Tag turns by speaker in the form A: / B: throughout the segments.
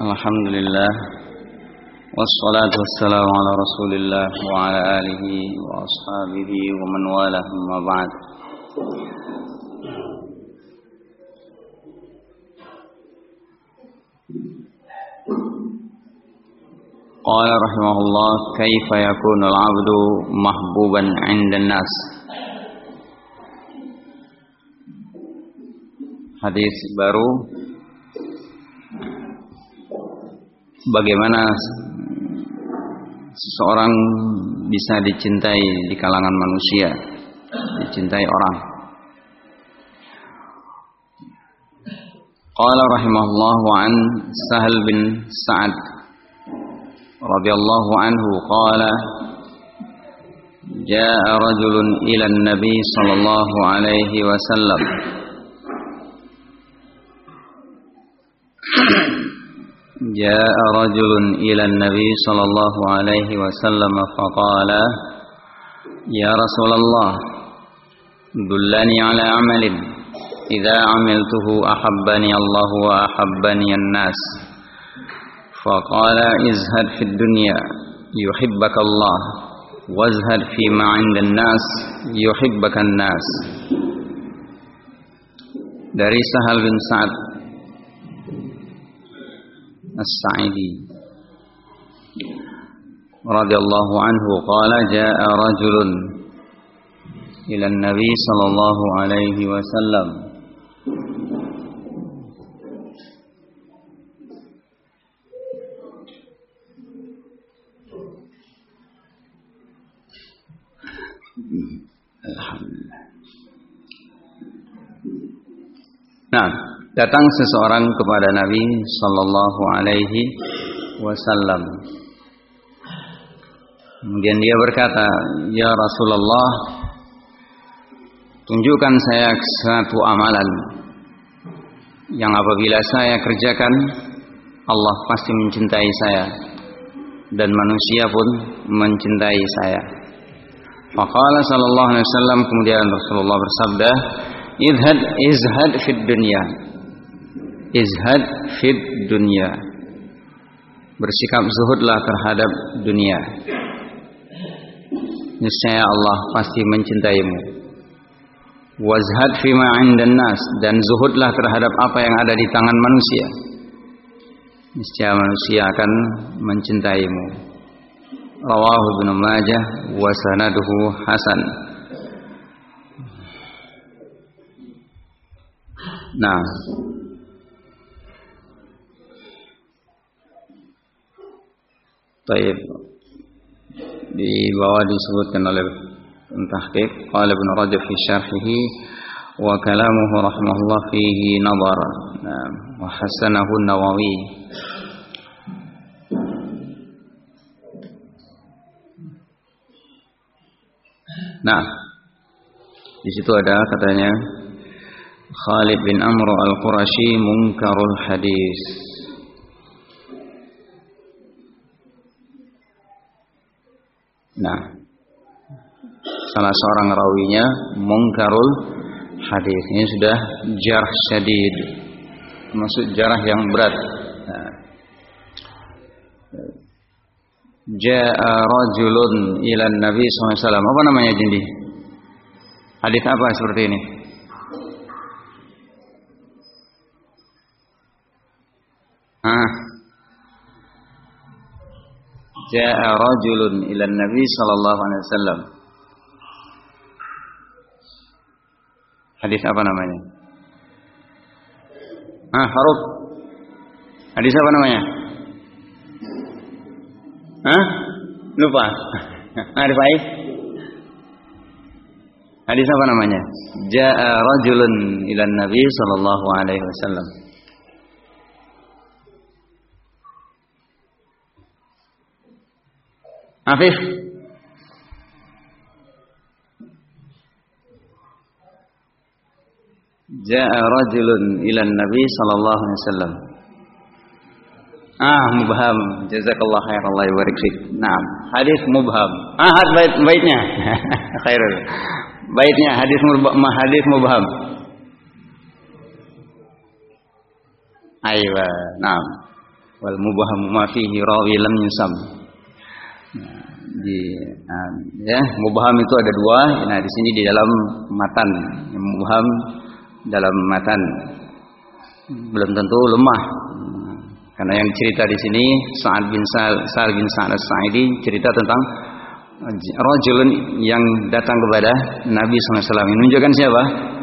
A: الحمد لله والصلاة والسلام على رسول الله وعلى آله وأصحابه ومن والاه أما بعد قال رحمه الله كيف يكون العبد محبوبا عند الناس hadis baru. bagaimana seseorang bisa dicintai di kalangan manusia dicintai orang Qala rahimahullah wa an Sahal bin Sa'ad radhiyallahu anhu qala جاء رجل إلى النبي صلى الله عليه وسلم جاء رجل إلى النبي صلى الله عليه وسلم فقال يا رسول الله دلني على عمل. إذا عملته أحبني الله وأحبني الناس. فقال ازهد في الدنيا يحبك الله. وازهد فيما عند الناس يحبك الناس. dari Sahal bin Sa'ad السعيدي. رضي الله عنه قال جاء رجل إلى النبي صلى الله عليه وسلم. Alhamdulillah. Nah, datang seseorang kepada Nabi Sallallahu Alaihi Wasallam. Kemudian dia berkata, Ya Rasulullah, tunjukkan saya satu amalan yang apabila saya kerjakan, Allah pasti mencintai saya dan manusia pun mencintai saya. Faqala sallallahu alaihi wasallam kemudian Rasulullah bersabda, Izhad izhad fid dunya. Izhad fid dunya. Bersikap zuhudlah terhadap dunia. Niscaya Allah pasti mencintaimu. Wazhad fima 'indan nas dan zuhudlah terhadap apa yang ada di tangan manusia. Niscaya manusia akan mencintaimu. Rawahu Ibnu Majah wa sanaduhu hasan. Nah, Taib. Di bawah disebutkan oleh tahqiq qala Ibnu Rajab fi syarhihi wa kalamuhu rahimahullah fihi nadar nah, wa hasanahu Nawawi Nah, di situ ada katanya Khalid bin Amr al-Qurashi munkarul hadis. Nah, salah seorang rawinya munkarul hadis. Ini sudah jarh syadid. Maksud jarah yang berat. Nah. Ja'a rajulun ila Nabi SAW. Apa namanya Jindi? Hadis apa seperti ini? Ah. Ja'a rajulun ila Nabi sallallahu alaihi wasallam. Hadis apa namanya? Ah, Faruk. Hadis apa namanya? Hah? Lupa. Arif Aif? Hadis apa namanya? Ja'a rajulun ila Nabi sallallahu alaihi wasallam. Afif Ja'a rajulun ila Nabi sallallahu alaihi wasallam. Ah, mubham. Jazakallah khair Allah barik fik. Naam, hadis mubham. Ah, bait baitnya. Khairul. Baitnya hadis mubham, hadis mubham. Aywa, naam. wal mubham ma fihi rawi lam yusam di nah, ya mubham itu ada dua. Nah di sini di dalam matan mubham dalam matan. Belum tentu lemah. Karena yang cerita di sini Sa'ad bin Sa'ad bin Sa'ad As-Sa'idi cerita tentang rajulun yang datang kepada Nabi SAW menunjukkan siapa?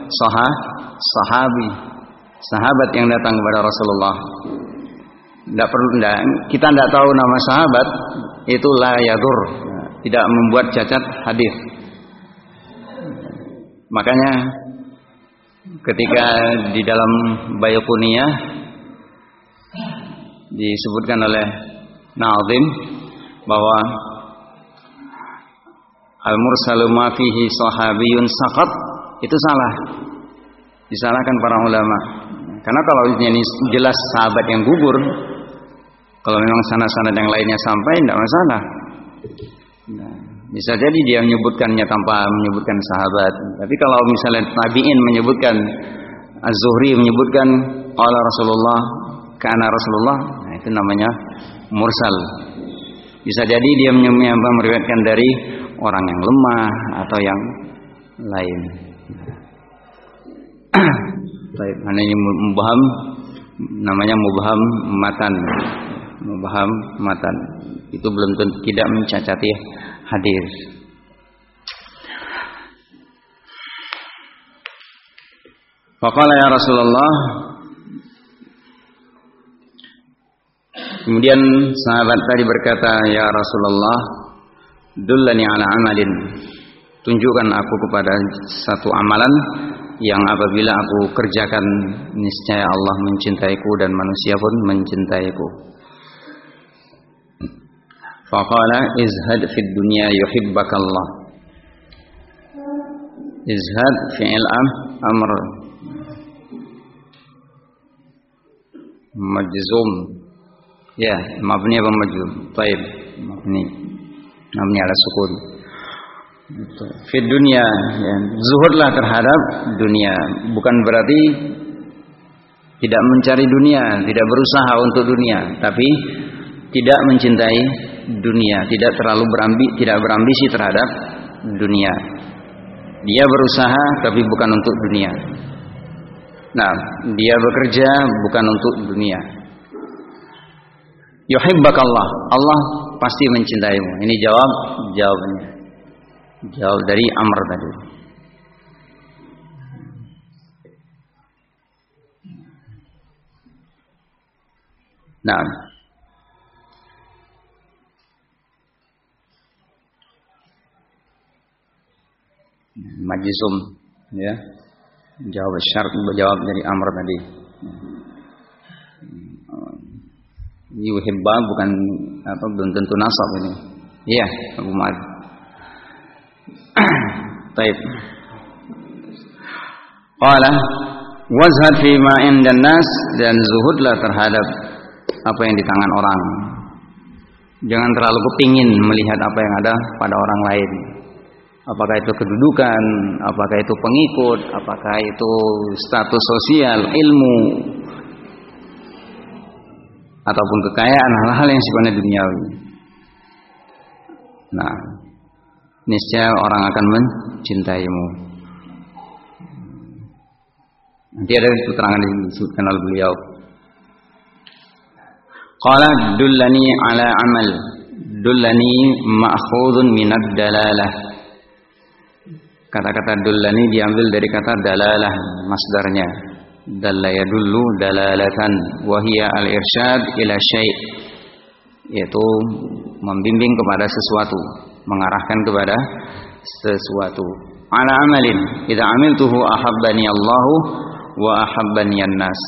A: Saha, sahabi sahabat yang datang kepada Rasulullah. Tidak perlu tidak, kita tidak tahu nama sahabat itu la yadur tidak membuat cacat hadis makanya ketika di dalam Bayokuniyah disebutkan oleh Nazim bahwa al-mursalu ma fihi sahabiyun saqat itu salah. Disalahkan para ulama. Karena kalau ini jelas sahabat yang gugur, kalau memang sanad-sanad yang lainnya sampai tidak masalah. Nah, bisa jadi dia menyebutkannya tanpa menyebutkan sahabat. Tapi kalau misalnya tabi'in menyebutkan Az-Zuhri menyebutkan Allah Rasulullah karena Rasulullah, nah itu namanya mursal. Bisa jadi dia meriwayatkan dari orang yang lemah atau yang lain. Baik, mana ini mubaham namanya mubaham matan. Mubaham matan. Itu belum tentu tidak mencacati hadis. Faqala ya Rasulullah Kemudian sahabat tadi berkata, "Ya Rasulullah, dullani ala amalin." Tunjukkan aku kepada satu amalan yang apabila aku kerjakan niscaya Allah mencintaiku dan manusia pun mencintaiku. Faqala izhad fid dunya yuhibbakallah. Izhad fi'il am amr majzum Ya, mabni apa majzum? Baik, mabni. Mabni ala sukun. Fi dunia, ya. zuhudlah terhadap dunia. Bukan berarti tidak mencari dunia, tidak berusaha untuk dunia, tapi tidak mencintai dunia, tidak terlalu berambi, tidak berambisi terhadap dunia. Dia berusaha tapi bukan untuk dunia. Nah, dia bekerja bukan untuk dunia. Yuhibbakallah. Allah pasti mencintaimu. Ini jawab jawabannya. Jawab dari Amr tadi. Nah Majisum ya jawab syarat jawab dari Amr tadi yuhibba bukan apa belum tentu nasab ini. Iya, Abu Ma'ad. Baik. Qala wazhad fi ma indan nas dan zuhudlah terhadap apa yang di tangan orang. Jangan terlalu kepingin melihat apa yang ada pada orang lain. Apakah itu kedudukan, apakah itu pengikut, apakah itu status sosial, ilmu, ataupun kekayaan hal-hal yang sifatnya duniawi. Nah, niscaya orang akan mencintaimu. Nanti ada keterangan yang disebutkan oleh beliau. Qala dullani ala amal dullani ma'khudun minad dalalah. Kata-kata dullani diambil dari kata dalalah masdarnya. Dalla yadullu dalalatan wahia al-irsyad ila syai' yaitu membimbing kepada sesuatu mengarahkan kepada sesuatu. Ala amalin idza amiltuhu ahabbani Allahu wa ahabbani an-nas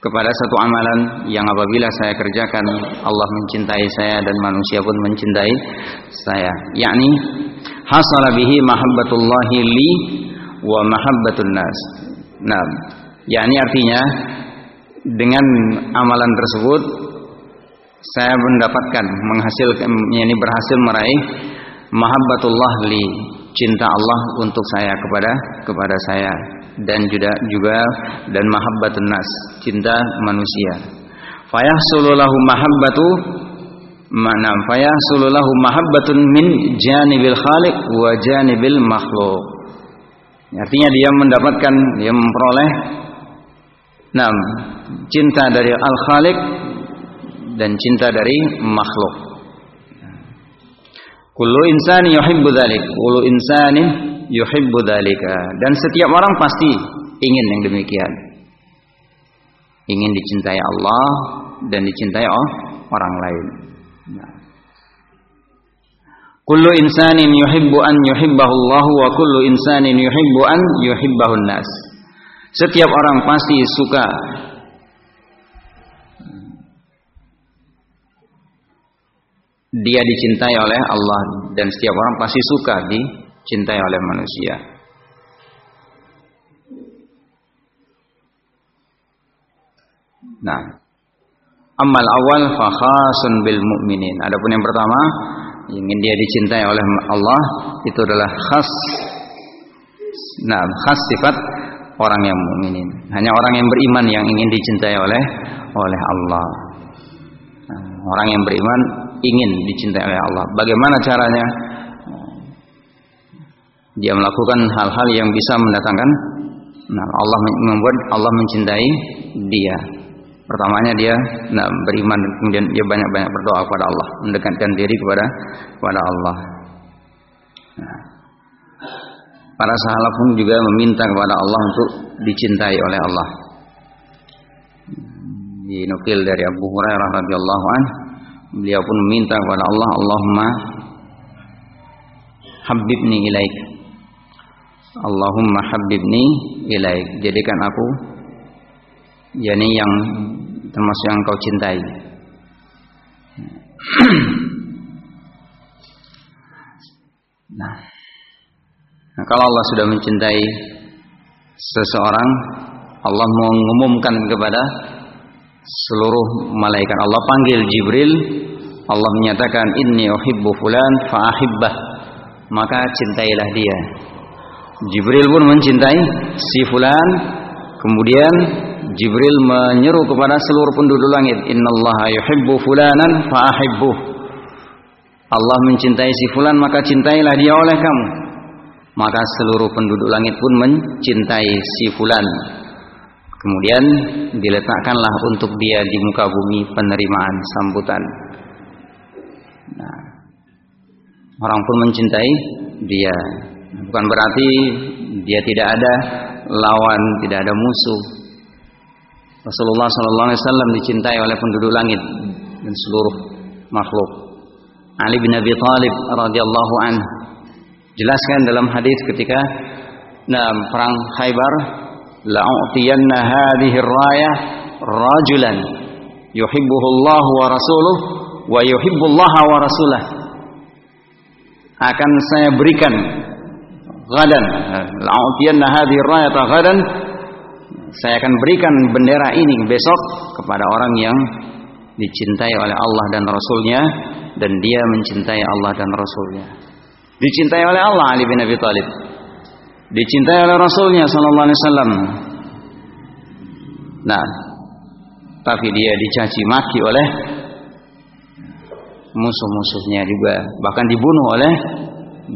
A: kepada satu amalan yang apabila saya kerjakan Allah mencintai saya dan manusia pun mencintai saya. Yakni hasala bihi mahabbatullahi li wa mahabbatun nas. Nah, yakni artinya dengan amalan tersebut saya mendapatkan menghasilkan ini berhasil meraih mahabbatullah li cinta Allah untuk saya kepada kepada saya dan juga juga dan mahabbatun nas cinta manusia fayahsulu lahu mahabbatu mana fayahsulu lahu mahabbatun min janibil khaliq wa janibil makhluk artinya dia mendapatkan dia memperoleh Nah, cinta dari Al-Khaliq dan cinta dari makhluk. Kullu insani yuhibbu dzalik, kullu insani yuhibbu dzalika. Dan setiap orang pasti ingin yang demikian. Ingin dicintai Allah dan dicintai orang lain. Nah. Kullu insanin yuhibbu an yuhibbahu Allah wa kullu insanin yuhibbu an yuhibbahu nas. Setiap orang pasti suka dia dicintai oleh Allah dan setiap orang pasti suka dicintai oleh manusia. Nah, amal awal fakhasun bil mu'minin. Adapun yang pertama, ingin dia dicintai oleh Allah itu adalah khas. Nah, khas sifat orang yang mukminin. Hanya orang yang beriman yang ingin dicintai oleh oleh Allah. Nah, orang yang beriman ingin dicintai oleh Allah. Bagaimana caranya? Dia melakukan hal-hal yang bisa mendatangkan nah Allah membuat Allah mencintai dia. Pertamanya dia nah, beriman kemudian dia banyak-banyak berdoa kepada Allah, mendekatkan diri kepada kepada Allah. Nah, para sahabat pun juga meminta kepada Allah untuk dicintai oleh Allah. Dinukil dari Abu Hurairah radhiyallahu an, beliau pun meminta kepada Allah, Allahumma habibni ilaik. Allahumma habibni ilaik. Jadikan aku yakni yang termasuk yang kau cintai. nah, Nah, kalau Allah sudah mencintai seseorang, Allah mengumumkan kepada seluruh malaikat. Allah panggil Jibril, Allah menyatakan inni uhibbu fulan fa'ahibbah. Maka cintailah dia. Jibril pun mencintai si fulan. Kemudian Jibril menyeru kepada seluruh penduduk langit, "Innallaha yuhibbu fulanan fa'ahibbuh." Allah mencintai si fulan maka cintailah dia oleh kamu maka seluruh penduduk langit pun mencintai si fulan. Kemudian diletakkanlah untuk dia di muka bumi penerimaan sambutan. Nah, orang pun mencintai dia. Bukan berarti dia tidak ada lawan, tidak ada musuh. Rasulullah Sallallahu Alaihi Wasallam dicintai oleh penduduk langit dan seluruh makhluk. Ali bin Abi Thalib radhiyallahu anhu Jelaskan dalam hadis ketika nah, perang Khaybar, la'utiyanna hadhihi rayah rajulan yuhibbuhullah wa rasuluh wa yuhibbullah wa rasulah. Akan saya berikan gadan la'utiyanna hadhihi rayah gadan saya akan berikan bendera ini besok kepada orang yang dicintai oleh Allah dan Rasulnya dan dia mencintai Allah dan Rasulnya. Dicintai oleh Allah Ali bin Abi Thalib. Dicintai oleh Rasulnya Sallallahu Alaihi Wasallam. Nah, tapi dia dicaci maki oleh musuh-musuhnya juga, bahkan dibunuh oleh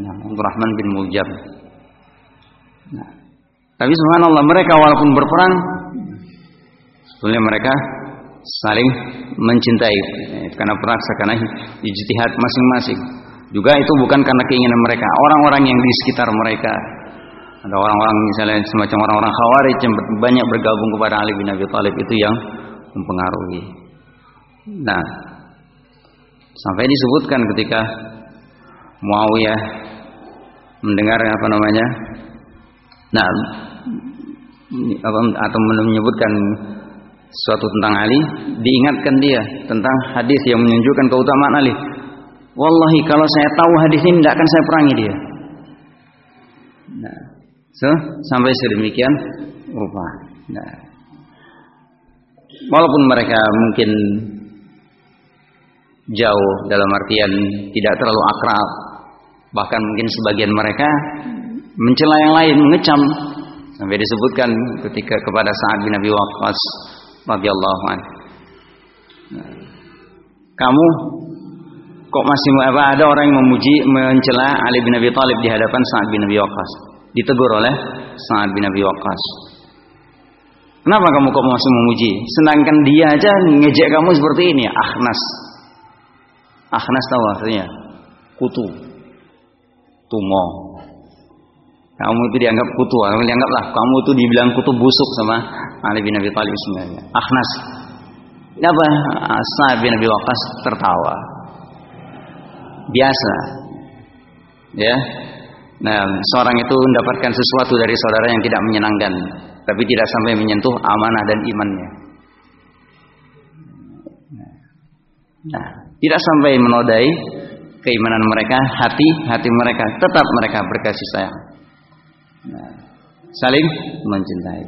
A: nah, Rahman bin Muljam. Nah, tapi subhanallah mereka walaupun berperang, sebetulnya mereka saling mencintai karena perasa karena ijtihad masing-masing. Juga itu bukan karena keinginan mereka, orang-orang yang di sekitar mereka. Ada orang-orang misalnya semacam orang-orang Khawarij yang banyak bergabung kepada Ali bin Abi Thalib itu yang mempengaruhi. Nah, sampai disebutkan ketika Muawiyah mendengar apa namanya? Nah, atau menyebutkan suatu tentang Ali, diingatkan dia tentang hadis yang menunjukkan keutamaan Ali. Wallahi kalau saya tahu hadis ini tidak akan saya perangi dia. Nah, so, sampai sedemikian rupa. Nah, walaupun mereka mungkin jauh dalam artian tidak terlalu akrab, bahkan mungkin sebagian mereka mencela yang lain, mengecam sampai disebutkan ketika kepada Sa'ad bin Abi Waqqas radhiyallahu anhu Kamu kok masih apa ada orang yang memuji mencela Ali bin Abi Thalib di hadapan Sa'ad bin Abi Waqqas. Ditegur oleh Sa'ad bin Abi Waqqas. Kenapa kamu kok masih memuji? Sedangkan dia aja ngejek kamu seperti ini, Akhnas. Akhnas tahu artinya? Kutu. Tumo. Kamu itu dianggap kutu, kamu dianggaplah kamu itu dibilang kutu busuk sama Ali bin Abi Thalib sebenarnya. Akhnas. Apa? Sa'ad bin Abi Waqqas tertawa. Biasa. Ya. Nah, seorang itu mendapatkan sesuatu dari saudara yang tidak menyenangkan, tapi tidak sampai menyentuh amanah dan imannya. Nah, tidak sampai menodai keimanan mereka, hati hati mereka tetap mereka berkasih sayang. Nah, saling mencintai,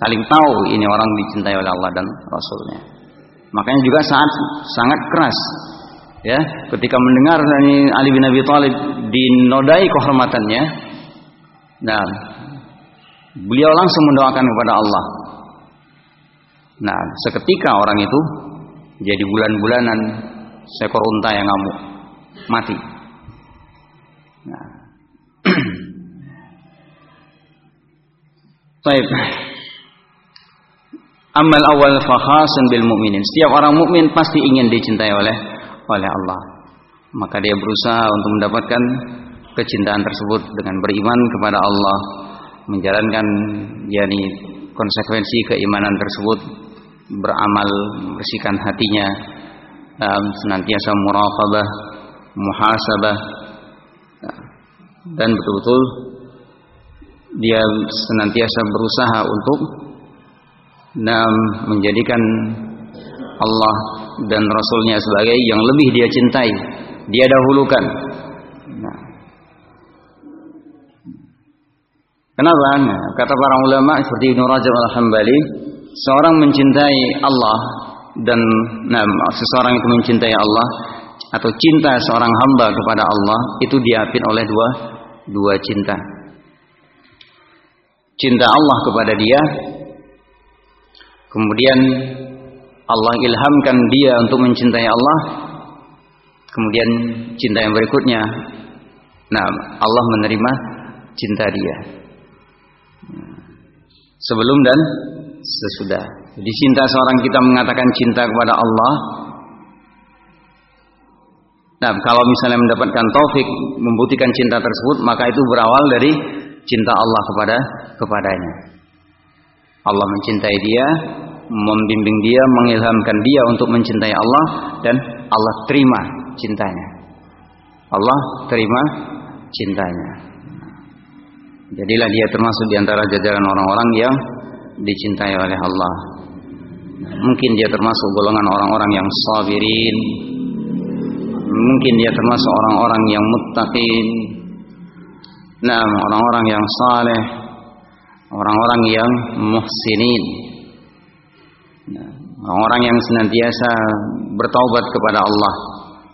A: saling tahu ini orang dicintai oleh Allah dan Rasulnya. Makanya juga saat sangat keras ya ketika mendengar dari Ali bin Abi Thalib dinodai kehormatannya nah beliau langsung mendoakan kepada Allah. Nah seketika orang itu jadi bulan-bulanan seekor unta yang ngamuk mati. Nah Baik. Amal awal fakhasun bil mukminin. Setiap orang mukmin pasti ingin dicintai oleh oleh Allah. Maka dia berusaha untuk mendapatkan kecintaan tersebut dengan beriman kepada Allah, menjalankan yakni konsekuensi keimanan tersebut, beramal, membersihkan hatinya, dan senantiasa muraqabah, muhasabah dan betul-betul dia senantiasa berusaha untuk menjadikan Allah dan Rasulnya sebagai yang lebih dia cintai dia dahulukan nah. kenapa? Nah, kata para ulama seperti Ibnu Rajab al-Hambali seorang mencintai Allah dan nah, seseorang itu mencintai Allah atau cinta seorang hamba kepada Allah itu diapit oleh dua dua cinta cinta Allah kepada dia. Kemudian Allah ilhamkan dia untuk mencintai Allah. Kemudian cinta yang berikutnya nah Allah menerima cinta dia. Sebelum dan sesudah. Jadi cinta seorang kita mengatakan cinta kepada Allah. Nah kalau misalnya mendapatkan taufik membuktikan cinta tersebut maka itu berawal dari cinta Allah kepada kepadanya Allah mencintai dia membimbing dia, mengilhamkan dia untuk mencintai Allah dan Allah terima cintanya. Allah terima cintanya. Jadilah dia termasuk di antara jajaran orang-orang yang dicintai oleh Allah. Mungkin dia termasuk golongan orang-orang yang sabirin. Mungkin dia termasuk orang-orang yang muttaqin. Nah, orang-orang yang saleh, orang-orang yang muhsinin orang-orang yang senantiasa bertaubat kepada Allah,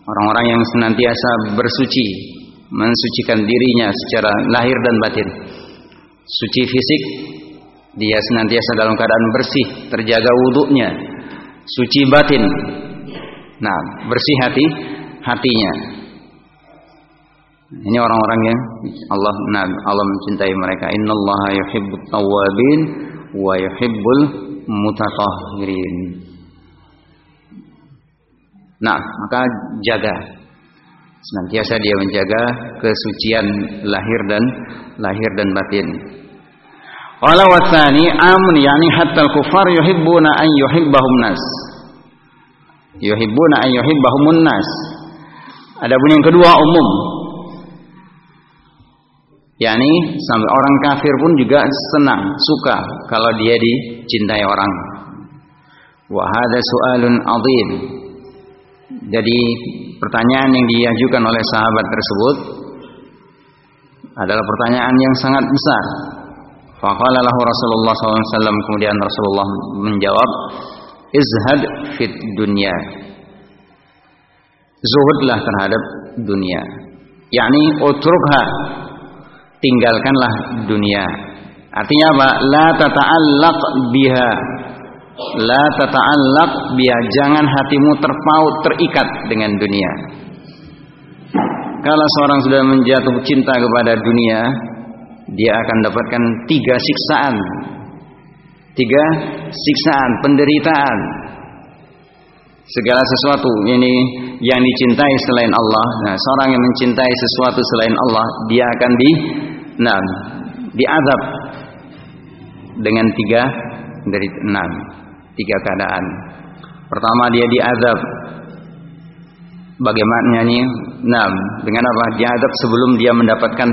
A: orang-orang yang senantiasa bersuci, mensucikan dirinya secara lahir dan batin. Suci fisik, dia senantiasa dalam keadaan bersih, terjaga wudhunya. Suci batin, nah bersih hati, hatinya. Ini orang-orang yang Allah nah, Allah mencintai mereka. Innallaha yuhibbut tawwabin wa yuhibbul mutatahhirin. Nah, maka jaga senantiasa dia menjaga kesucian lahir dan lahir dan batin. Qala wa tsani amun yani hatta al-kuffar yuhibbuna an yuhibbahum nas. Yuhibbuna an yuhibbahumun nas. Adapun yang kedua umum. Yakni sampai orang kafir pun juga senang, suka kalau dia dicintai orang. Wa hadza su'alun 'adzim. Jadi pertanyaan yang diajukan oleh sahabat tersebut adalah pertanyaan yang sangat besar. Faqala lahu Rasulullah SAW kemudian Rasulullah menjawab, "Izhad fit dunya." Zuhudlah terhadap dunia. yakni utrukha. Tinggalkanlah dunia. Artinya apa? La tata'allaq biha. La tata'allaq biya jangan hatimu terpaut terikat dengan dunia. Kalau seorang sudah menjatuh cinta kepada dunia, dia akan dapatkan tiga siksaan. Tiga siksaan, penderitaan. Segala sesuatu ini yang dicintai selain Allah. Nah, seorang yang mencintai sesuatu selain Allah, dia akan di nah, diazab dengan tiga dari enam tiga keadaan. Pertama dia diazab bagaimana nyanyi? Nah, dengan apa? Diazab sebelum dia mendapatkan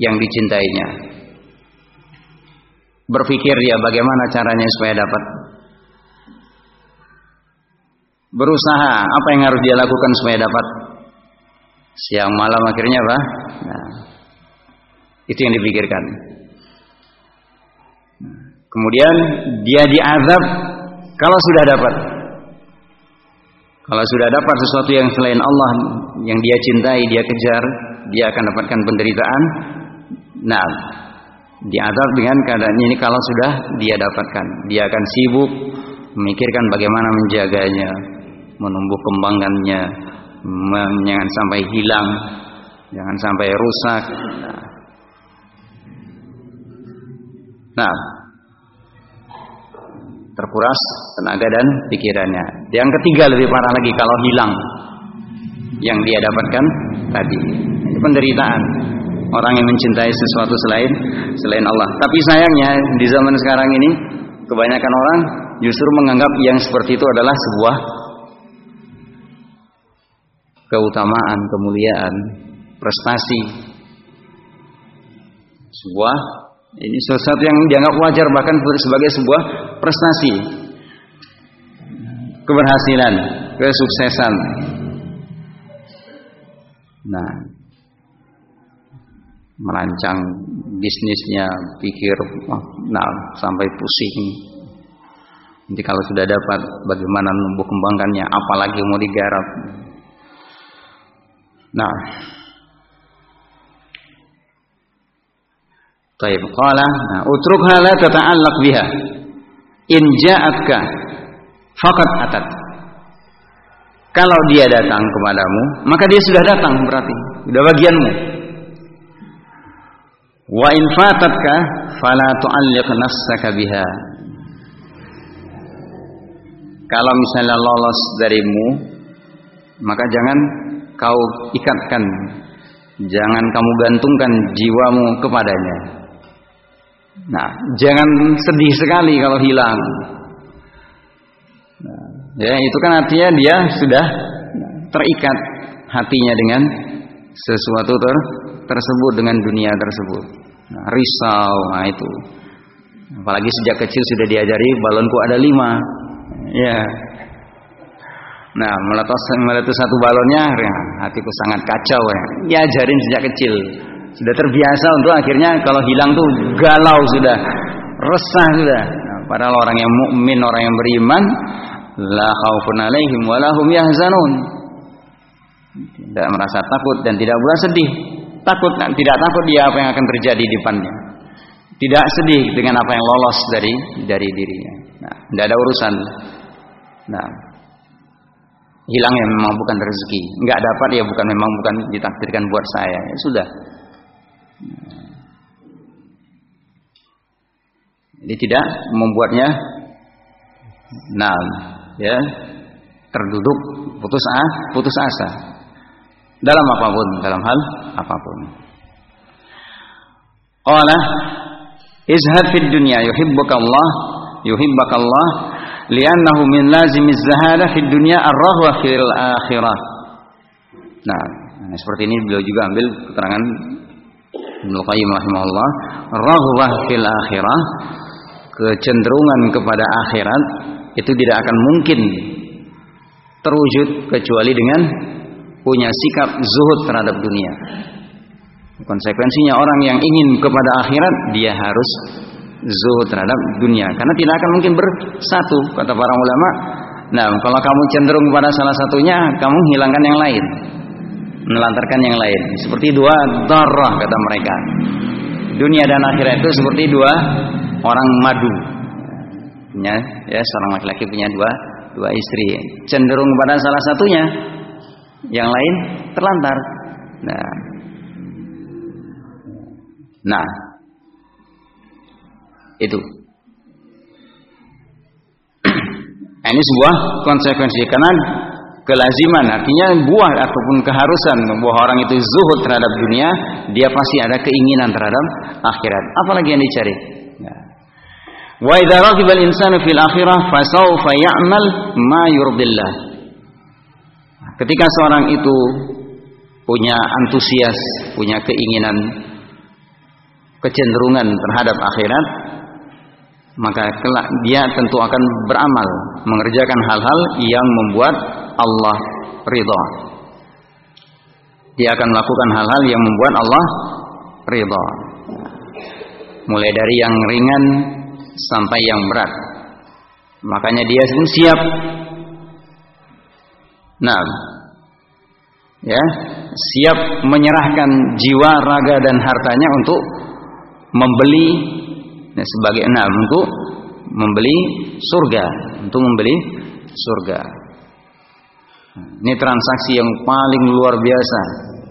A: yang dicintainya. Berpikir dia bagaimana caranya supaya dapat. Berusaha apa yang harus dia lakukan supaya dapat. Siang malam akhirnya apa? Nah, itu yang dipikirkan. Kemudian dia diazab kalau sudah dapat. Kalau sudah dapat sesuatu yang selain Allah yang dia cintai, dia kejar, dia akan dapatkan penderitaan. Nah, diazab dengan keadaan ini kalau sudah dia dapatkan, dia akan sibuk memikirkan bagaimana menjaganya, menumbuh kembangkannya, jangan sampai hilang, jangan sampai rusak. Nah, terkuras tenaga dan pikirannya. Yang ketiga lebih parah lagi kalau hilang yang dia dapatkan tadi. Itu penderitaan orang yang mencintai sesuatu selain selain Allah. Tapi sayangnya di zaman sekarang ini kebanyakan orang justru menganggap yang seperti itu adalah sebuah keutamaan, kemuliaan, prestasi. Sebuah ini sesuatu yang dianggap wajar bahkan sebagai sebuah prestasi. Keberhasilan, kesuksesan. Nah, merancang bisnisnya, pikir, nah sampai pusing. Nanti kalau sudah dapat, bagaimana menumbuh kembangkannya, apalagi mau digarap. Nah, Taib qala nah, utrukha la tata'allaq biha in ja'atka faqad atat kalau dia datang kepadamu maka dia sudah datang berarti sudah bagianmu. Wa in fatatka fala tu'alliq nafsaka biha. Kalau misalnya lolos darimu maka jangan kau ikatkan jangan kamu gantungkan jiwamu kepadanya Nah, jangan sedih sekali kalau hilang. Nah, ya, itu kan artinya dia sudah terikat hatinya dengan sesuatu ter tersebut dengan dunia tersebut. Nah, risau, nah itu. Apalagi sejak kecil sudah diajari balonku ada lima. Ya. Nah, meletus meletus satu balonnya, ya, hatiku sangat kacau ya. Diajarin sejak kecil. Sudah terbiasa untuk akhirnya kalau hilang tuh galau sudah resah sudah. Nah, padahal orang yang mukmin orang yang beriman la khaufun alaihim wa lahum yahzanun. Tidak merasa takut dan tidak pula sedih. Takut tidak takut dia apa yang akan terjadi di depannya. Tidak sedih dengan apa yang lolos dari dari dirinya. Nah, tidak ada urusan. Nah hilang ya memang bukan rezeki. Nggak dapat ya bukan memang bukan ditakdirkan buat saya. Ya sudah. Ini tidak membuatnya nah ya. Terduduk putus asa, putus asa. Dalam apa pun, dalam hal apa pun. Qala izhad fid dunya yuhibbuka Allah yuhibbaka Allah li'annahu min lazimiz zahada fid dunya ar-rahwa fil akhirah. Nah, seperti ini beliau juga ambil keterangan Ibnu Qayyim rahimahullah, raghbah fil akhirah, kecenderungan kepada akhirat itu tidak akan mungkin terwujud kecuali dengan punya sikap zuhud terhadap dunia. Konsekuensinya orang yang ingin kepada akhirat dia harus zuhud terhadap dunia karena tidak akan mungkin bersatu kata para ulama. Nah, kalau kamu cenderung kepada salah satunya, kamu hilangkan yang lain menelantarkan yang lain. Seperti dua darah kata mereka. Dunia dan akhirat itu seperti dua orang madu. punya ya seorang laki-laki punya dua dua istri, cenderung pada salah satunya, yang lain terlantar. Nah, nah itu. ini sebuah konsekuensi karena kelaziman artinya buah ataupun keharusan bahwa orang itu zuhud terhadap dunia dia pasti ada keinginan terhadap akhirat apalagi yang dicari ya. wa idza raqiba al-insanu fil akhirah fasawfa ya'mal ma yurdillah ketika seorang itu punya antusias punya keinginan kecenderungan terhadap akhirat maka kelak dia tentu akan beramal mengerjakan hal-hal yang membuat Allah ridha. Dia akan melakukan hal-hal yang membuat Allah ridha. Mulai dari yang ringan sampai yang berat. Makanya dia pun siap. Nah, ya, siap menyerahkan jiwa, raga dan hartanya untuk membeli ya, sebagai enam untuk membeli surga, untuk membeli surga. Ini transaksi yang paling luar biasa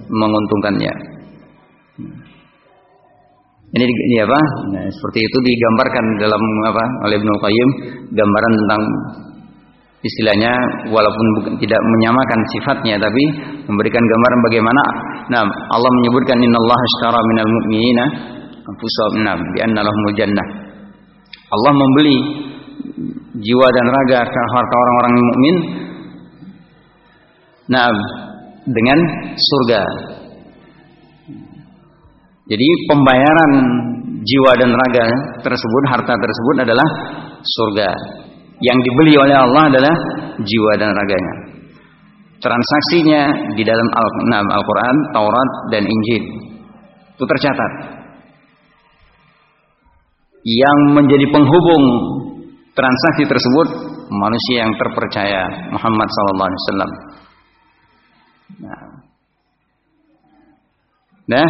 A: menguntungkannya. Ini, ini apa? Nah, seperti itu digambarkan dalam apa oleh Ibnu Qayyim gambaran tentang istilahnya walaupun bukan, tidak menyamakan sifatnya tapi memberikan gambaran bagaimana nah Allah menyebutkan innallaha ashtara minal mu'minina anfusahum nam bi anna lahumul jannah Allah membeli jiwa dan raga harta orang-orang mukmin Nah, dengan surga. Jadi pembayaran jiwa dan raga tersebut, harta tersebut adalah surga. Yang dibeli oleh Allah adalah jiwa dan raganya. Transaksinya di dalam Al-Quran, Taurat, dan Injil. Itu tercatat. Yang menjadi penghubung transaksi tersebut manusia yang terpercaya Muhammad sallallahu alaihi wasallam. Nah. nah,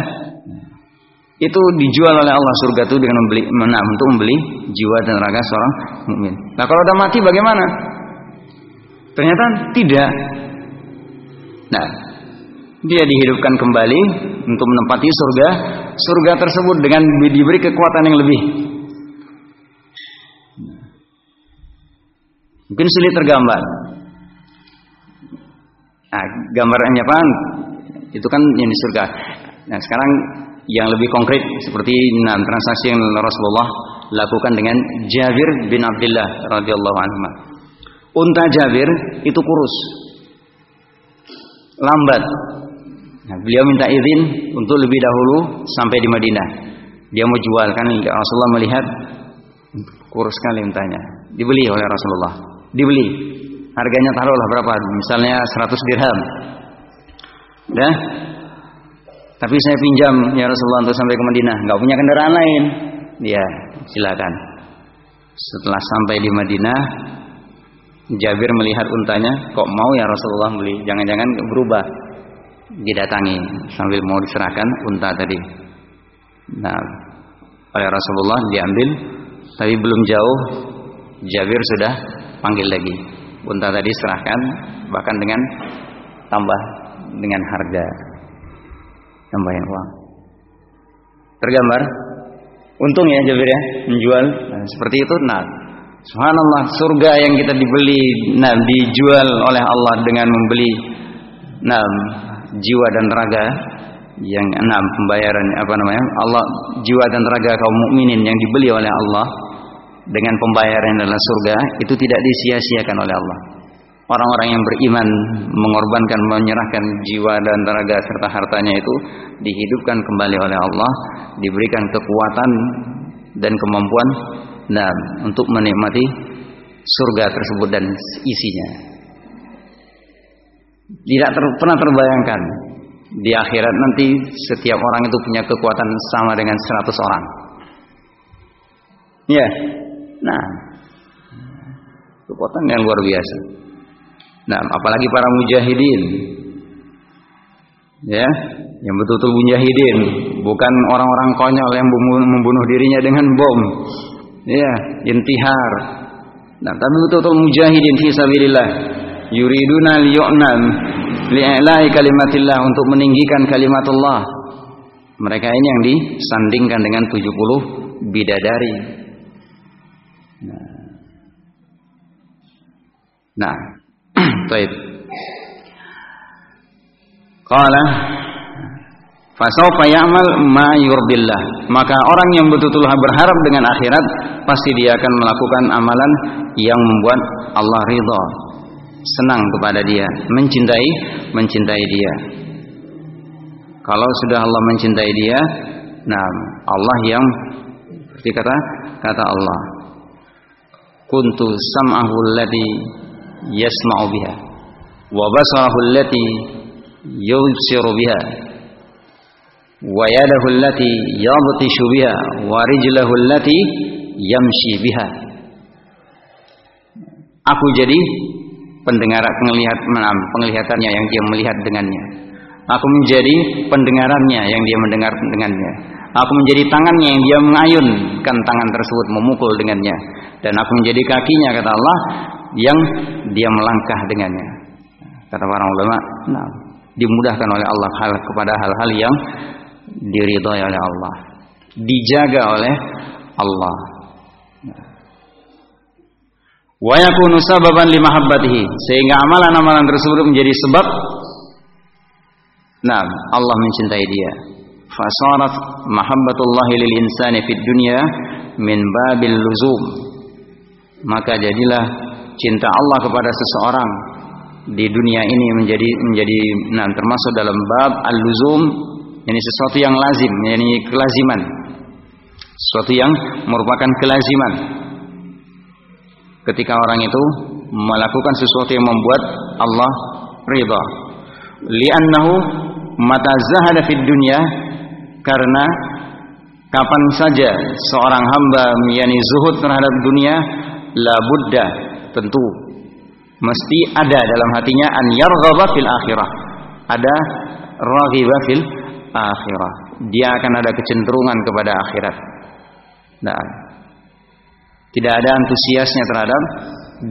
A: itu dijual oleh Allah surga itu dengan membeli menang untuk membeli jiwa dan raga seorang mukmin. Nah, kalau udah mati bagaimana? Ternyata tidak. Nah, dia dihidupkan kembali untuk menempati surga. Surga tersebut dengan diberi kekuatan yang lebih. Mungkin sulit tergambar. Nah, gambarannya apa? Itu kan yang di surga. Nah, sekarang yang lebih konkret seperti nah, transaksi yang Rasulullah lakukan dengan Jabir bin Abdullah radhiyallahu anhu. Unta Jabir itu kurus. Lambat. Nah, beliau minta izin untuk lebih dahulu sampai di Madinah. Dia mau jual kan Rasulullah melihat kurus sekali untanya. Dibeli oleh Rasulullah. Dibeli. Harganya taruhlah berapa? Misalnya 100 dirham. Ya. Tapi saya pinjam ya Rasulullah untuk sampai ke Madinah. Nggak punya kendaraan lain. Ya silakan. Setelah sampai di Madinah Jabir melihat untanya kok mau ya Rasulullah beli? Jangan-jangan berubah. Didatangi sambil mau diserahkan unta tadi. Nah oleh Rasulullah diambil tapi belum jauh Jabir sudah panggil lagi. Unta tadi serahkan bahkan dengan tambah dengan harga. Tambahin uang. Tergambar. Untung ya Jabir ya menjual. Nah, seperti itu nah. Subhanallah surga yang kita dibeli nah dijual oleh Allah dengan membeli nah jiwa dan raga yang enam pembayaran apa namanya Allah jiwa dan raga kaum mukminin yang dibeli oleh Allah dengan pembayaran dalam surga itu tidak disia-siakan oleh Allah. Orang-orang yang beriman mengorbankan menyerahkan jiwa dan tenaga serta hartanya itu dihidupkan kembali oleh Allah, diberikan kekuatan dan kemampuan dan untuk menikmati surga tersebut dan isinya. Tidak ter, pernah terbayangkan di akhirat nanti setiap orang itu punya kekuatan sama dengan 100 orang. Ya, Nah, kekuatan yang luar biasa. Nah, apalagi para mujahidin. Ya, yang betul-betul mujahidin, bukan orang-orang konyol yang membunuh dirinya dengan bom. Ya, intihar. Nah, tapi betul-betul mujahidin fi sabilillah. Yuriduna liyu'nam li'ilai kalimatillah untuk meninggikan kalimat Allah. Mereka ini yang disandingkan dengan 70 bidadari. Nah, baik. Qala Fasaufa ya'mal ma yurdillah. Maka orang yang betul-betul berharap dengan akhirat pasti dia akan melakukan amalan yang membuat Allah ridha, senang kepada dia, mencintai mencintai dia. Kalau sudah Allah mencintai dia, nah Allah yang seperti kata kata Allah, kuntu sam'ahu allati yasma'u biha. Wa basarahu allati yubsiru biha. Wa yadahu allati yabtishu biha. Wa rijlahu allati yamshi biha. Aku jadi pendengar penglihat penglihatannya yang dia melihat dengannya. Aku menjadi pendengarannya yang dia mendengar dengannya. Aku menjadi tangannya yang dia mengayunkan tangan tersebut memukul dengannya. Dan aku menjadi kakinya kata Allah yang dia melangkah dengannya kata para ulama nah dimudahkan oleh Allah hal kepada hal-hal yang diridhoi oleh Allah, dijaga oleh Allah. Wa yakunu sababan limahabbatihi sehingga amalan-amalan tersebut menjadi sebab nah Allah mencintai dia. Fasarat mahabbatullah lil insani fid dunya min babil luzum. Maka jadilah cinta Allah kepada seseorang di dunia ini menjadi menjadi nah termasuk dalam bab al-luzum ini sesuatu yang lazim, ini kelaziman. Sesuatu yang merupakan kelaziman. Ketika orang itu melakukan sesuatu yang membuat Allah ridha. Li'annahu mata zahada fid dunya karena kapan saja seorang hamba yani zuhud terhadap dunia la buddha tentu mesti ada dalam hatinya an yarghaba fil akhirah. Ada raghiba fil akhirah. Dia akan ada kecenderungan kepada akhirat. Nah, tidak ada antusiasnya terhadap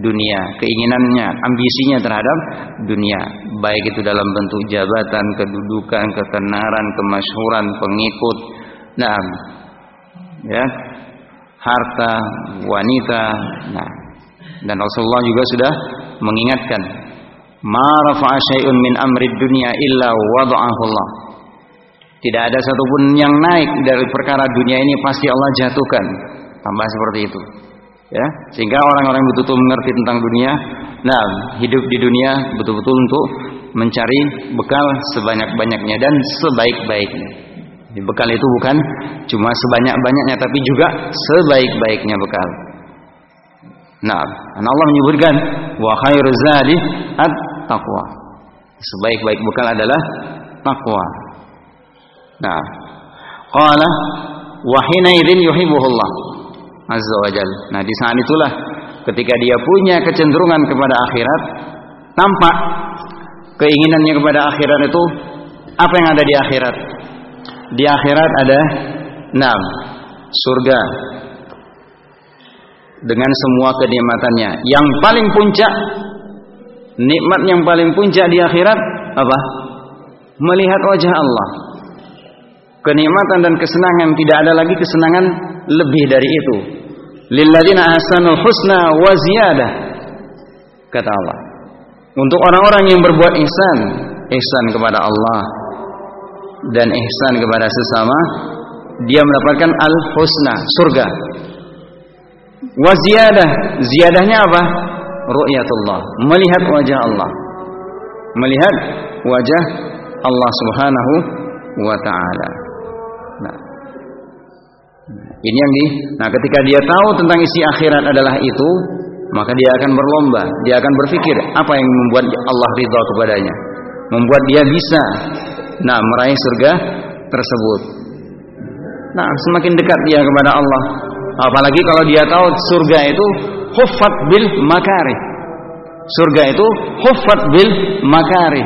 A: dunia, keinginannya, ambisinya terhadap dunia, baik itu dalam bentuk jabatan, kedudukan, ketenaran, kemasyhuran, pengikut, nah, ya, harta, wanita, nah, dan Rasulullah juga sudah mengingatkan, "Ma rafa'a syai'un min amri dunya illa wada'ahu Allah." Tidak ada satupun yang naik dari perkara dunia ini pasti Allah jatuhkan. Tambah seperti itu. Ya, sehingga orang-orang betul-betul mengerti tentang dunia, nah, hidup di dunia betul-betul untuk mencari bekal sebanyak-banyaknya dan sebaik-baiknya. Bekal itu bukan cuma sebanyak-banyaknya tapi juga sebaik-baiknya bekal. Nah, Allah menyebutkan wa khairu zadi at taqwa. Sebaik-baik bekal adalah takwa. Nah, qala wa hinaidin yuhibbuhullah azza wajal. Nah, di saat itulah ketika dia punya kecenderungan kepada akhirat, tampak keinginannya kepada akhirat itu apa yang ada di akhirat? Di akhirat ada enam surga dengan semua kenikmatannya. Yang paling puncak nikmat yang paling puncak di akhirat apa? Melihat wajah Allah kenikmatan dan kesenangan tidak ada lagi kesenangan lebih dari itu lilladzina ahsanul husna wa ziyadah kata Allah untuk orang-orang yang berbuat ihsan ihsan kepada Allah dan ihsan kepada sesama dia mendapatkan al husna surga wa ziyadah ziyadahnya apa ru'yatullah melihat wajah Allah melihat wajah Allah Subhanahu wa taala Nah, ini yang di. Nah, ketika dia tahu tentang isi akhirat adalah itu, maka dia akan berlomba, dia akan berpikir apa yang membuat Allah ridha kepadanya, membuat dia bisa, nah meraih surga tersebut. Nah, semakin dekat dia kepada Allah. Apalagi kalau dia tahu surga itu huffat bil makari. Surga itu huffat bil makari.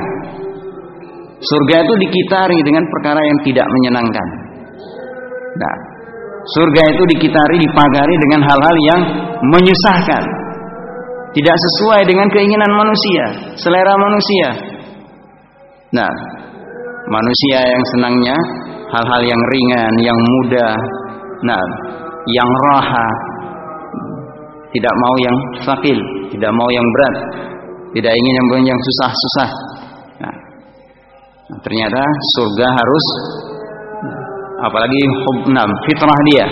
A: Surga itu dikitari dengan perkara yang tidak menyenangkan. Nah, surga itu dikitari, dipagari dengan hal-hal yang menyusahkan. tidak sesuai dengan keinginan manusia, selera manusia. Nah, manusia yang senangnya hal-hal yang ringan, yang mudah, nah, yang raha, tidak mau yang sakil, tidak mau yang berat, tidak ingin yang yang susah-susah. Nah, ternyata surga harus apalagi hubnam fitrah dia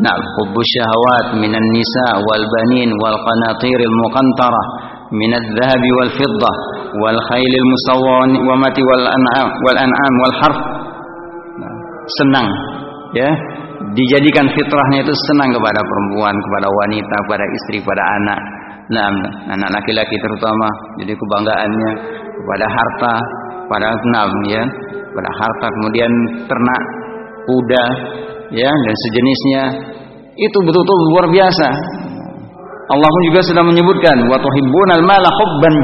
A: Nah, hubbu syahawat minan nisa wal banin wal qanatiril muqantarah minadh dhahabi wal fiddah wal khailil musawwamati wal an'am wal an'am wal harf. Nah, senang ya dijadikan fitrahnya itu senang kepada perempuan, kepada wanita, kepada istri, kepada anak. Nah, anak laki-laki terutama jadi kebanggaannya kepada harta, pada enam ya, pada harta kemudian ternak, kuda, ya dan sejenisnya itu betul-betul luar biasa. Allah pun juga sudah menyebutkan wa tuhibbunal mala hubban.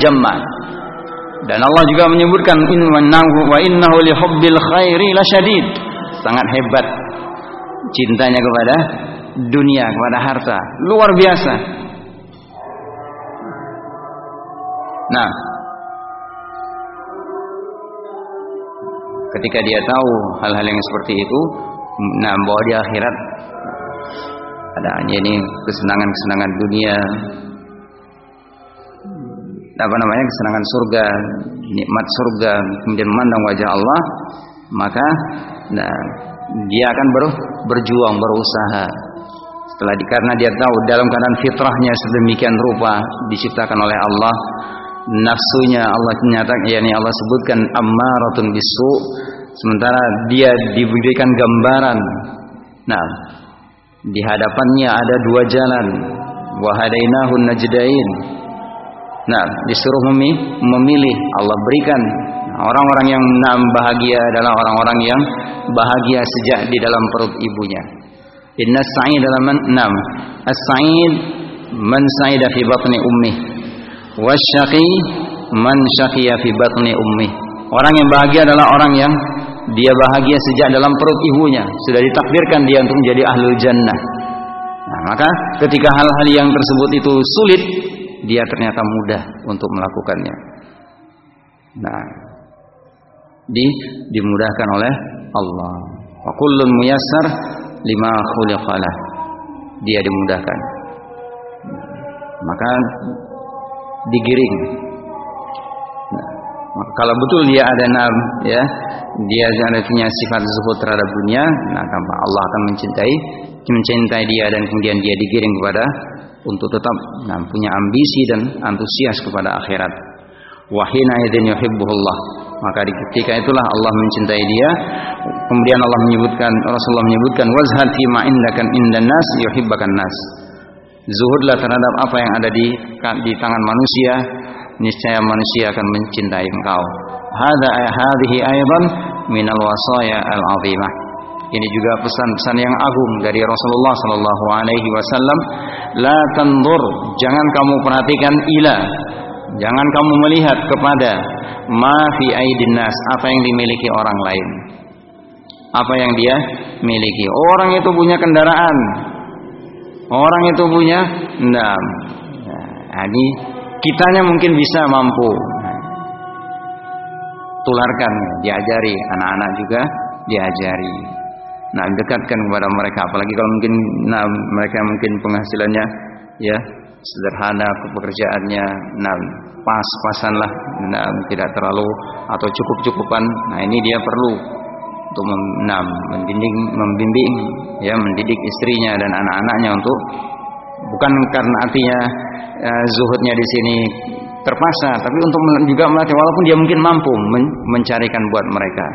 A: Dan Allah juga menyebutkan innahu wa innahu li hubbil khairi lasyadid. Sangat hebat cintanya kepada dunia, kepada harta. Luar biasa. Nah, ketika dia tahu hal-hal yang seperti itu, nah bahwa di akhirat ada hanya ini kesenangan-kesenangan dunia apa namanya kesenangan surga nikmat surga kemudian memandang wajah Allah maka nah dia akan ber, berjuang berusaha. Setelah karena dia tahu dalam keadaan fitrahnya sedemikian rupa diciptakan oleh Allah nafsunya Allah nyatakan yakni Allah sebutkan ammaratun bisu. Sementara dia diberikan gambaran. Nah di hadapannya ada dua jalan. Wahadainahun najdain. Nah disuruh memilih Allah berikan orang-orang yang nam bahagia adalah orang-orang yang bahagia sejak di dalam perut ibunya. Inna sa'id dalam enam as-sa'id man sa'ida fi batni ummi. Wasyaqi man syaqiya fi batni ummi. Orang yang bahagia adalah orang yang dia bahagia sejak dalam perut ibunya. Sudah ditakdirkan dia untuk menjadi ahlul jannah. Nah, maka ketika hal-hal yang tersebut itu sulit dia ternyata mudah untuk melakukannya. Nah di dimudahkan oleh Allah. Wa kullun muyassar lima khuliqalah dia dimudahkan. Maka digiring. Nah, kalau betul dia ada nam ya dia punya sifat zuhud terhadap dunia nah Allah akan mencintai mencintai dia dan kemudian dia digiring kepada untuk tetap nah, punya ambisi dan antusias kepada akhirat. Wahina idzin yuhibbuhullah maka ketika itulah Allah mencintai dia. Kemudian Allah menyebutkan Rasulullah menyebutkan wazhad fi ma indakan indan nas yuhibbakan nas. Zuhudlah terhadap apa yang ada di di tangan manusia. Niscaya manusia akan mencintai engkau. Hada hadhihi aidan min al-wasaya al-azimah. Ini juga pesan-pesan yang agung dari Rasulullah sallallahu alaihi wasallam, la tandur, jangan kamu perhatikan ila, jangan kamu melihat kepada ma fi aidin nas, apa yang dimiliki orang lain. Apa yang dia miliki. Orang itu punya kendaraan. Orang itu punya enam. Nah, ini kitanya mungkin bisa mampu tularkan diajari anak-anak juga diajari nah dekatkan kepada mereka apalagi kalau mungkin nah mereka mungkin penghasilannya ya sederhana pekerjaannya nah pas-pasan lah nah tidak terlalu atau cukup-cukupan nah ini dia perlu untuk nah, membimbing membimbing ya mendidik istrinya dan anak-anaknya untuk bukan karena artinya ya, zuhudnya di sini terpaksa, tapi untuk juga melatih walaupun dia mungkin mampu men mencarikan buat mereka.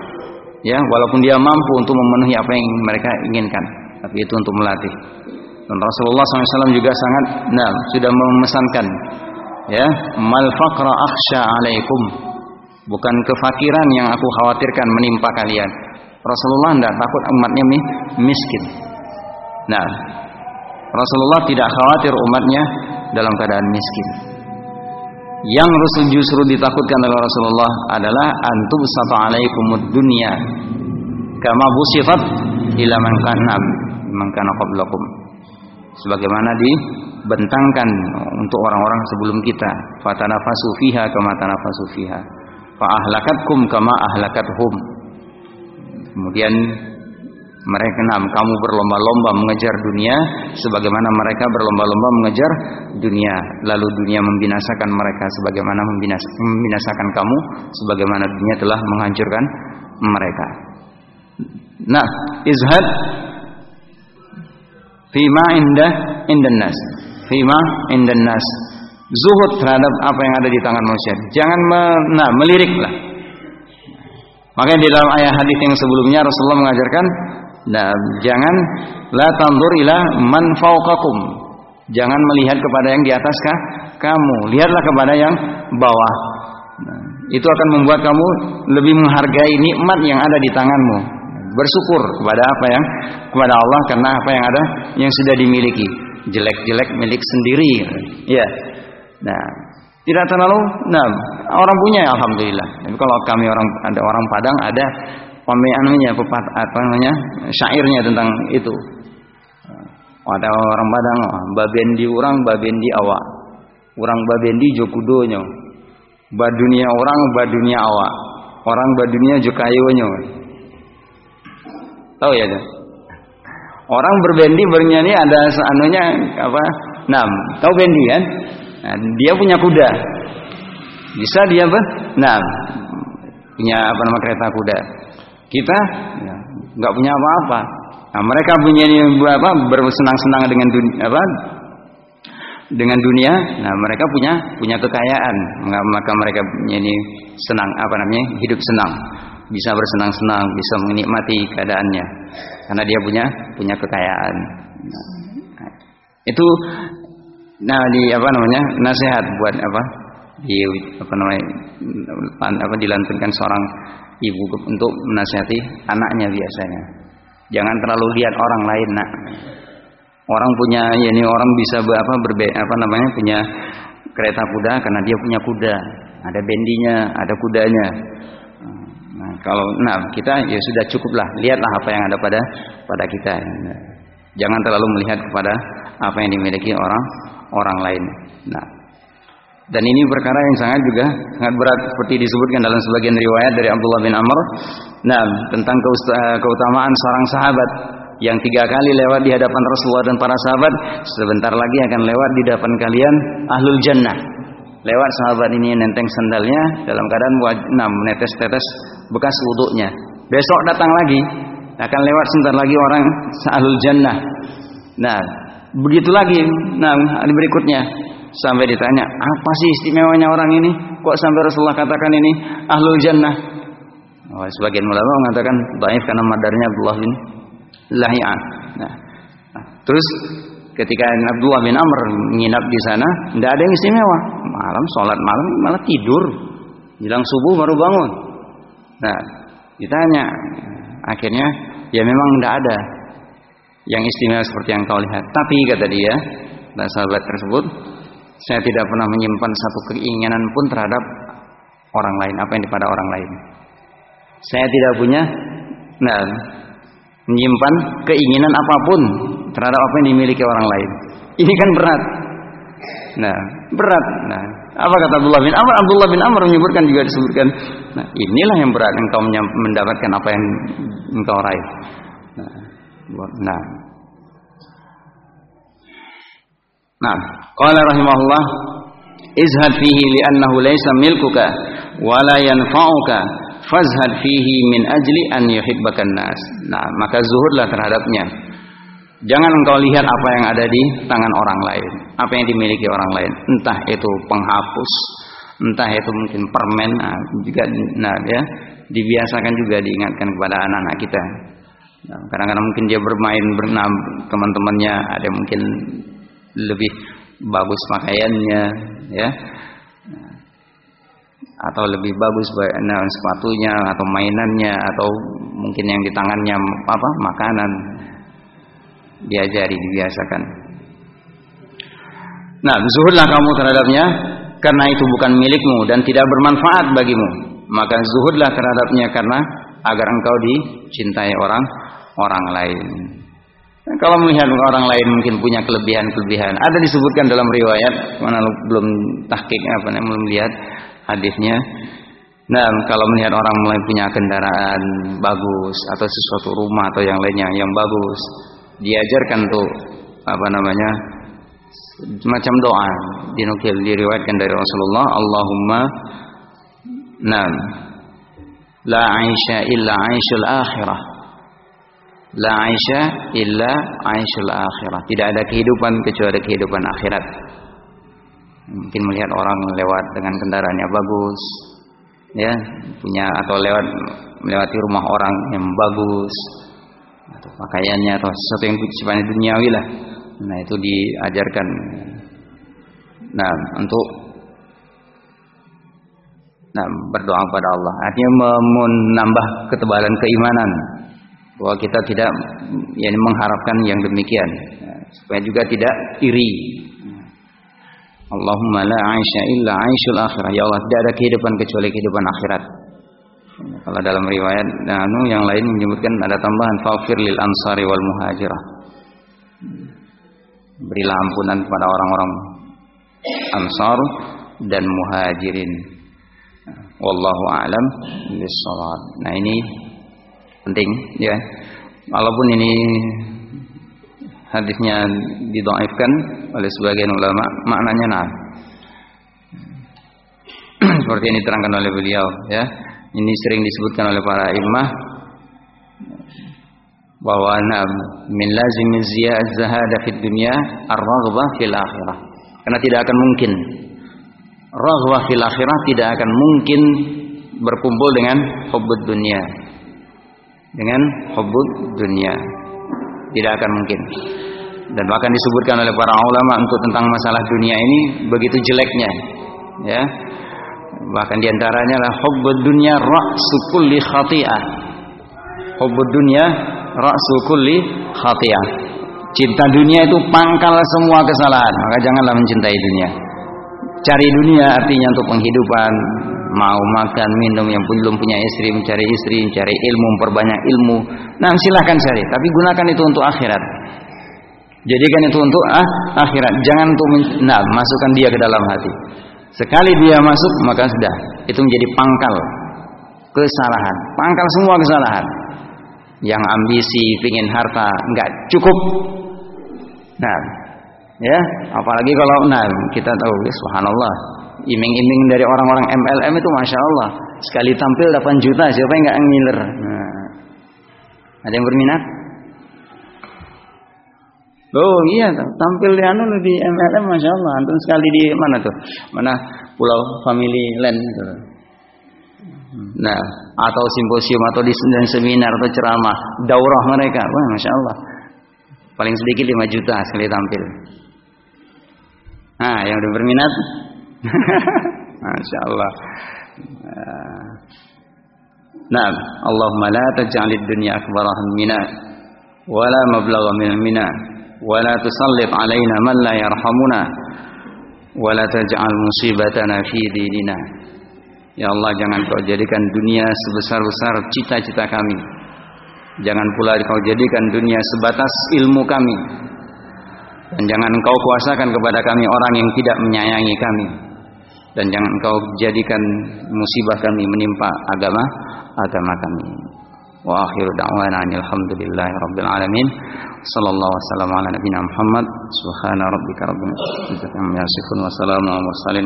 A: Ya, walaupun dia mampu untuk memenuhi apa yang mereka inginkan, tapi itu untuk melatih. Dan Rasulullah SAW juga sangat nah, sudah memesankan ya, mal faqra akhsha alaikum. Bukan kefakiran yang aku khawatirkan menimpa kalian. Rasulullah tidak takut umatnya miskin. Nah, Rasulullah tidak khawatir umatnya dalam keadaan miskin. Yang Rasul justru ditakutkan oleh Rasulullah adalah antum sata alaikumud dunya kama busifat ila man kana man kana qablakum. Sebagaimana di bentangkan untuk orang-orang sebelum kita. Fatanafasu fiha kama tanafasu fiha. Fa ahlakatkum kama ahlakathum. Kemudian mereka enam kamu berlomba-lomba mengejar dunia sebagaimana mereka berlomba-lomba mengejar dunia. Lalu dunia membinasakan mereka sebagaimana membinas membinasakan kamu sebagaimana dunia telah menghancurkan mereka. Nah izhad fima indah indan nas. Fima indan nas. Zuhud terhadap apa yang ada di tangan manusia. Jangan nah meliriklah. Makanya di dalam ayat hadis yang sebelumnya Rasulullah mengajarkan nah jangan la tandur ila man fauqakum jangan melihat kepada yang di ataskah kamu. Lihatlah kepada yang bawah. Nah, itu akan membuat kamu lebih menghargai nikmat yang ada di tanganmu bersyukur kepada apa yang kepada Allah karena apa yang ada yang sudah dimiliki. Jelek-jelek milik sendiri. Ya. Nah tidak terlalu nah orang punya alhamdulillah. Tapi kalau kami orang ada orang Padang ada namanya pepat apa namanya syairnya tentang itu. Ada orang Padang baben di orang baben di awak orang baben di jokudonyo badunia orang badunia awak orang badunia jokayonyo Tahu ya? Orang berbendi bernyanyi ada anunya apa? Nam, tahu bendi kan? Nah, dia punya kuda. Bisa dia apa? Nah, punya apa nama kereta kuda. Kita ya, nggak punya apa-apa. Nah, mereka punya apa? Bersenang-senang dengan dunia, apa? Dengan dunia. Nah, mereka punya punya kekayaan. Maka mereka ini senang apa namanya? Hidup senang bisa bersenang-senang, bisa menikmati keadaannya karena dia punya punya kekayaan. Nah, itu nah di apa namanya? nasihat buat apa? di apa namanya? apa dilantunkan seorang ibu untuk menasihati anaknya biasanya. Jangan terlalu lihat orang lain, Nak. Orang punya ya ini orang bisa apa berbe apa namanya? punya kereta kuda karena dia punya kuda. Ada bendinya, ada kudanya kalau nah kita ya sudah cukuplah lihatlah apa yang ada pada pada kita. Jangan terlalu melihat kepada apa yang dimiliki orang orang lain. Nah, dan ini perkara yang sangat juga sangat berat seperti disebutkan dalam sebagian riwayat dari Abdullah bin Amr. Nah, tentang keutamaan seorang sahabat yang tiga kali lewat di hadapan Rasulullah dan para sahabat, sebentar lagi akan lewat di hadapan kalian ahlul jannah lewat sahabat ini nenteng sandalnya dalam keadaan enam menetes-tetes bekas wuduknya. Besok datang lagi akan lewat sebentar lagi orang sa'alul jannah. Nah, begitu lagi nah hari berikutnya sampai ditanya, apa sih istimewanya orang ini? Kok sampai Rasulullah katakan ini ahlul jannah? Oh, sebagian ulama mengatakan baik karena madarnya Abdullah bin Lahi'an. Nah, terus ketika Abdullah bin Amr menginap di sana, tidak ada yang istimewa. Malam sholat malam malah tidur, jelang subuh baru bangun. Nah, ditanya, akhirnya ya memang tidak ada yang istimewa seperti yang kau lihat. Tapi kata dia, dan sahabat tersebut, saya tidak pernah menyimpan satu keinginan pun terhadap orang lain, apa yang pada orang lain. Saya tidak punya, nah, menyimpan keinginan apa pun terhadap apa yang dimiliki orang lain. Ini kan berat. Nah, berat. Nah, apa kata Abdullah bin Amr? Abdullah bin Amr menyebutkan juga disebutkan. Nah, inilah yang berat engkau mendapatkan apa yang engkau raih. Nah, nah. Nah, qala rahimahullah izhad fihi li'annahu laysa milkuka wala yanfa'uka fazhad fihi min ajli an yuhibbakan nas. Nah, maka zuhudlah terhadapnya Jangan engkau lihat apa yang ada di tangan orang lain, apa yang dimiliki orang lain, entah itu penghapus, entah itu mungkin permen, nah, juga nah ya dibiasakan juga diingatkan kepada anak-anak kita. Nah, kadang-kadang mungkin dia bermain berenam teman-temannya, ada mungkin lebih bagus pakaiannya, ya, atau lebih bagus nah, sepatunya atau mainannya atau mungkin yang di tangannya apa makanan diajari, dibiasakan. Nah, zuhudlah kamu terhadapnya karena itu bukan milikmu dan tidak bermanfaat bagimu. Maka zuhudlah terhadapnya karena agar engkau dicintai orang orang lain. Kalau melihat orang lain mungkin punya kelebihan-kelebihan, ada disebutkan dalam riwayat mana belum tahqiq apa namanya belum lihat hadisnya. Nah, kalau melihat orang mulai punya kendaraan bagus atau sesuatu rumah atau yang lainnya yang bagus, diajarkan tuh apa namanya macam doa dinukil diriwayatkan dari Rasulullah Allahumma nam la aisha illa aishul akhirah la aisha illa aishul akhirah. Tidak ada kehidupan kecuali kehidupan akhirat. Mungkin melihat orang lewat dengan kendaraannya bagus ya punya atau lewat melewati rumah orang yang bagus atau pakaiannya atau sesuatu yang sifatnya duniawi lah Nah itu diajarkan. Nah untuk nah, berdoa pada Allah. Artinya menambah ketebalan keimanan bahwa kita tidak yani mengharapkan yang demikian supaya juga tidak iri. Allahumma la aisha illa aishul akhirah. Ya Allah, tidak ada kehidupan kecuali kehidupan akhirat. Kalau dalam riwayat nah, yang lain menyebutkan ada tambahan faufir lil ansari wal muhajirah. Berilah ampunan kepada orang-orang ansar dan muhajirin. Wallahu alam bissawab. Nah ini penting ya. Walaupun ini hadisnya didoaifkan oleh sebagian ulama maknanya nah. Seperti yang diterangkan oleh beliau ya ini sering disebutkan oleh para imah bahwa min lazim ziyad zahada fid dunya ar-raghbah fil akhirah. Karena tidak akan mungkin raghbah fil akhirah tidak akan mungkin berkumpul dengan hubbud dunia. Dengan hubbud dunia. Tidak akan mungkin. Dan bahkan disebutkan oleh para ulama untuk tentang masalah dunia ini begitu jeleknya. Ya. Bahkan di antaranya adalah hubbud dunia ra'su kulli khati'ah. Hubbud dunia ra'su kulli khatiyah. Cinta dunia itu pangkal semua kesalahan. Maka janganlah mencintai dunia. Cari dunia artinya untuk penghidupan, mau makan, minum yang belum punya istri, mencari istri, mencari ilmu, memperbanyak ilmu. Nah, silahkan cari, tapi gunakan itu untuk akhirat. Jadikan itu untuk ah, akhirat. Jangan untuk nah, masukkan dia ke dalam hati. Sekali dia masuk, maka sudah. Itu menjadi pangkal kesalahan. Pangkal semua kesalahan yang ambisi, pingin harta, nggak cukup. Nah, ya, apalagi kalau nah kita tahu, ya, subhanallah, iming-iming dari orang-orang MLM itu masya Allah, sekali tampil 8 juta, siapa yang nggak ngiler? Nah, ada yang berminat? Oh iya, tampil di anu di MLM masya Allah, antum sekali di mana tuh? Mana Pulau Family Land itu. Nah, atau simposium atau di seminar atau ceramah, daurah mereka, wah masya Allah, paling sedikit 5 juta sekali tampil. Nah, yang udah berminat, masya Allah. Nah, Allahumma la taj'alid dunya akbar hammina wala mablagha min minna wala tusallit alaina man la yarhamuna wala taj'al musibatana fi dinina Ya Allah jangan kau jadikan dunia sebesar-besar cita-cita kami. Jangan pula kau jadikan dunia sebatas ilmu kami. Dan jangan kau kuasakan kepada kami orang yang tidak menyayangi kami. Dan jangan kau jadikan musibah kami menimpa agama agama kami. Wa akhiru da'wana alhamdulillahi rabbil alamin. Sallallahu wasallam ala nabiyina Muhammad. Subhana rabbika rabbil izzati amma yasifun wa salamun ala mursalin